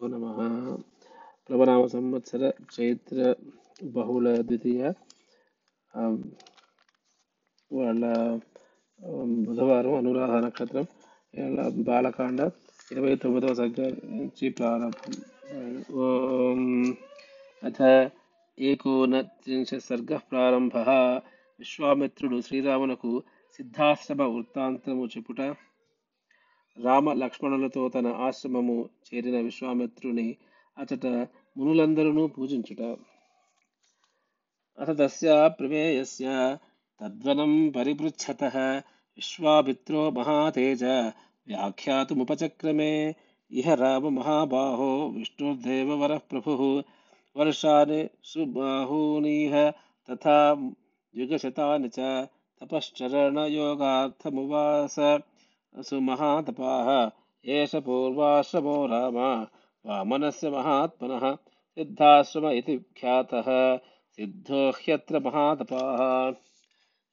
నమ ప్లవనామ సంవత్సర చైత్ర బహుళ ద్వితీయ వాళ్ళ బుధవారం అనురాధ నక్షత్రం ఇలా బాలకాండ ఇరవై తొమ్మిదవ సంఖ్య నుంచి ప్రారంభం ఓం అథ ఏకోనత్రింశ సర్గ ప్రారంభ విశ్వామిత్రుడు శ్రీరామునకు సిద్ధాశ్రమ వృత్తాంతము చెప్పుట రామ లక్ష్మణులతో తన ఆశ్రమము చేరిన విశ్వామిత్రుని అతట మునులందరూ పూజించుట. అత తస్య ప్రమేయస్య తద్వనం పరిపృచ్ఛత విశ్వామిత్రో మహాతేజ వ్యాఖ్యాతుముపచక్రమే. ఇహ రామ మహాబాహో విష్ణుర్దేవవర ప్రభు వర్షాని సుబాహూనీహ తథా యుగశతాని చ తపశ్చరణయోగార్థమువాస सुमहातपाः। एष पूर्वाश्रमो राम वामनस्य महात्मनः। सिद्धाश्रम इति ख्यातः। सिद्धो ह्यत्र महातपाः।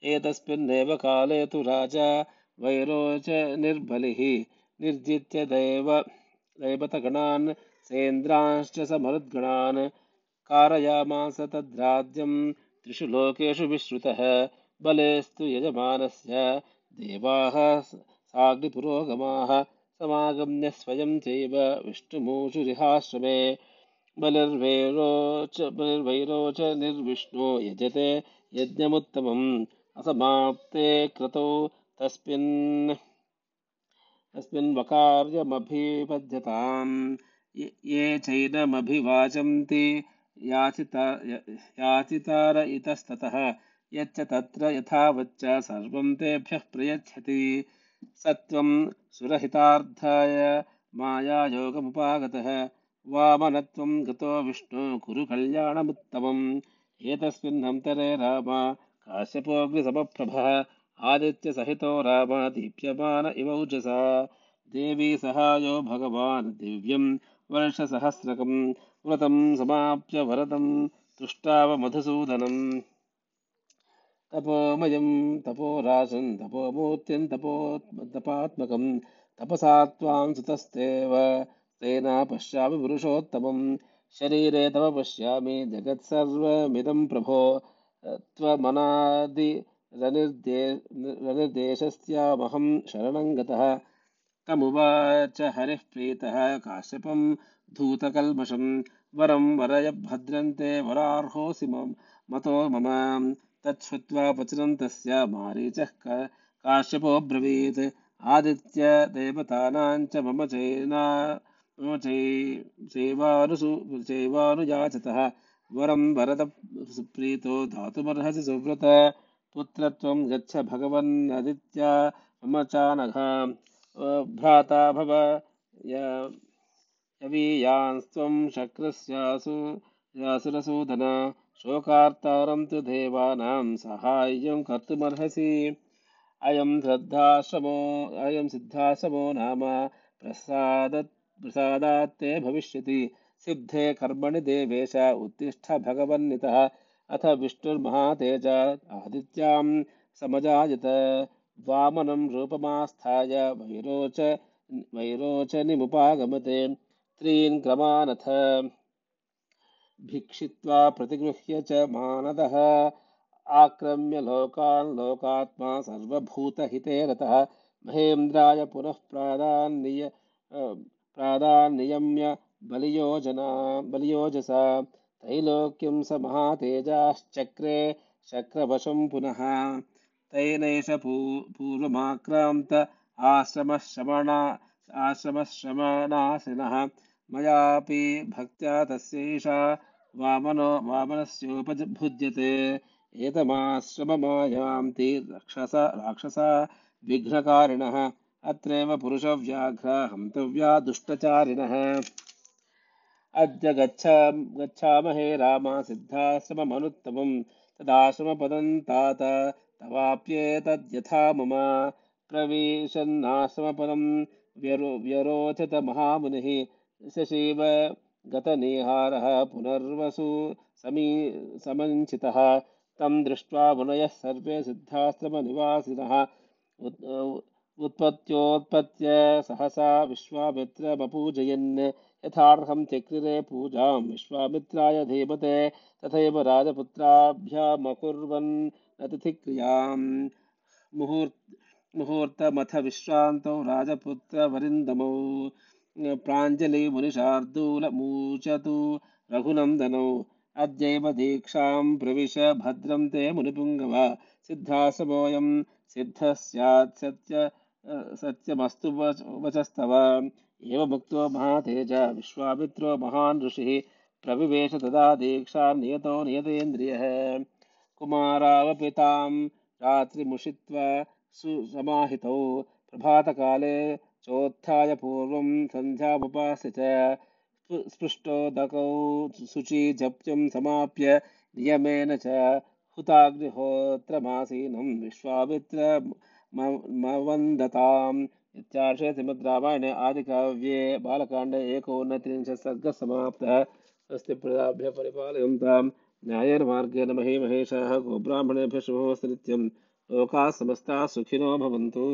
एतस्मिन्नेव काले तु राजा वैरोच निर्बलिः निर्जित्य दैव, दैवतगणान्, सेन्द्रांश्च समरुद्गणान्। कारयामास तद्राज्यं त्रिषु लोकेषु विश्रुतः। बलेस्तु यजमानस्य। देवाः साग्निपुरोगमाः समागम्य स्वयं चैव विष्णुमूषुरिहाश्रमे बलिर्वैरोच बलिर्वैरोच निर्विष्णो यजते यज्ञमुत्तमम् असमाप्ते क्रतौ तस्मिन् तस्मिन् वकार्यमभिपद्यताम्। ये ये चैनमभिवाचन्ति याचिता याचितार इतस्ततः यच्च तत्र यथावच्च सर्वं तेभ्यः प्रयच्छति। सत्त्वं सुरहितार्थाय मायायोगमुपागतः वामनत्वं गतो विष्णु कुरु कल्याणमुत्तमम्। एतस्मिन्नन्तरे राम काश्यपोऽग्निसमप्रभः आदित्यसहितो राम दीप्यमान इव ऊजसा देवी सहायो भगवान् दिव्यं वर्षसहस्रकं व्रतं समाप्य वरदं तुष्टाव मधुसूदनम् तपोमयं तपोराशं तपोमूर्तिं, तपो, तपात्मकं तपसा त्वां सुतस्तेव, तेन पश्यामि पुरुषोत्तमं। शरीरे तव पश्यामि जगत्सर्वमिदं प्रभो। त्वमनादिरनिर्दे, रनिर्देशस्यामहं शरणं गतः। तमुवाच हरिः प्रीतः काश्यपं धूतकल्मषं। वरं वरय भद्रन्ते वरार्होऽसि मम मतो मम तच्छ्रुत्वा वचनं तस्य मारीचः क- काश्यपोऽब्रवीत् आदित्य देवतानां च मम चेना मम चै चैवानुसु चैवानुयाचतः वरं वरद सुप्रीतो दातुमर्हसि सुव्रत। पुत्रत्वं गच्छ भगवन्नदित्या मम चानघ। भ्राता भव य- यवीयान्स्त्वं शक्रस्यासु यासुरसूदन शोकार्तारं तु देवानां साहाय्यं कर्तुमर्हसि। अयं श्रद्धाश्रमो, अयं सिद्धाश्रमो नाम प्रसाद प्रसादात्ते भविष्यति। सिद्धे कर्मणि देवेश उत्तिष्ठ भगवन्नितः। अथ विष्णुर्महातेज आदित्यां समजायत। वामनं रूपमास्थाय वैरोच वैरोचनिमुपागमते। त्रीन् क्रमानथ। भिक्षित्वा प्रतिगृह्य च मानदः। आक्रम्य लोकान् लोकात्मा सर्वभूतहिते रतः। महेन्द्राय पुनः प्रादान्निय प्रादान्नियम्य बलियोजना, बलियोजसा। त्रैलोक्यं स महातेजाश्चक्रे शक्रवशं पुनः। तैनैष पू, पूर्वमाक्रान्त आश्रमश्रमणा, आश्रमश्रमणासिनः। मयापि भक्त्या तस्यैषा वामनो वामनस्योपभुज्यते एतमाश्रममायान्ति रक्षस राक्षसा विघ्नकारिणः, अत्रैव पुरुषव्याघ्र हन्तव्या दुष्टचारिणः। अद्य गच्छ गच्छामहे राम सिद्धाश्रममनुत्तमं तदाश्रमपदं तात, तवाप्येतद्यथा मम। प्रविशन्नाश्रमपदं व्यरो व्यरोचत महामुनिः शशीव गतनीहारः पुनर्वसु समी समञ्चितः तं दृष्ट्वा मुनयः सर्वे सिद्धाश्रमनिवासिनः। उत् उत्पत्त्योत्पत्त्य सहसा विश्वामित्रमपूजयन्। यथार्हं चक्रिरे पूजां विश्वामित्राय धीमते। तथैव राजपुत्राभ्यामकुर्वन् अतिथिक्रियाम् मुहूर्त, मुहूर्तमथ विश्रान्तौ राजपुत्रवरिन्दमौ। प्राञ्जलिमुनिशार्दूलमूचतु रघुनन्दनौ। अद्यैव दीक्षां प्रविश भद्रं ते मुनिपुङ्गव। सिद्धासमोऽयं सिद्धः स्यात्, सत्य सत्यमस्तु वचस्तव। एवमुक्तो महातेज विश्वामित्रो महान् ऋषिः प्रविवेश तदा दीक्षा नियतो नियतेन्द्रियः। कुमारावपितां रात्रिमुषित्वा सुसमाहितौ प्रभातकाले चोत्थाय पूर्वं सन्ध्यामुपास्य च स्पृष्टोदकौ शुचिजप्यं समाप्य नियमेन च हुताग्निहोत्रमासीनं विश्वामित्र मवन्दताम्। इत्यार्षे श्रीमद् रामायणे आदिकाव्ये बालकाण्डे एकोनत्रिंशत् सर्गः समाप्तः। स्वस्ति प्रजाभ्यः परिपालयन्तां न्यायेन मार्गेण मही महेशाः गोब्राह्मणेभ्यः शुभमस्तु नित्यं लोकाः समस्ताः सुखिनो भवन्तु।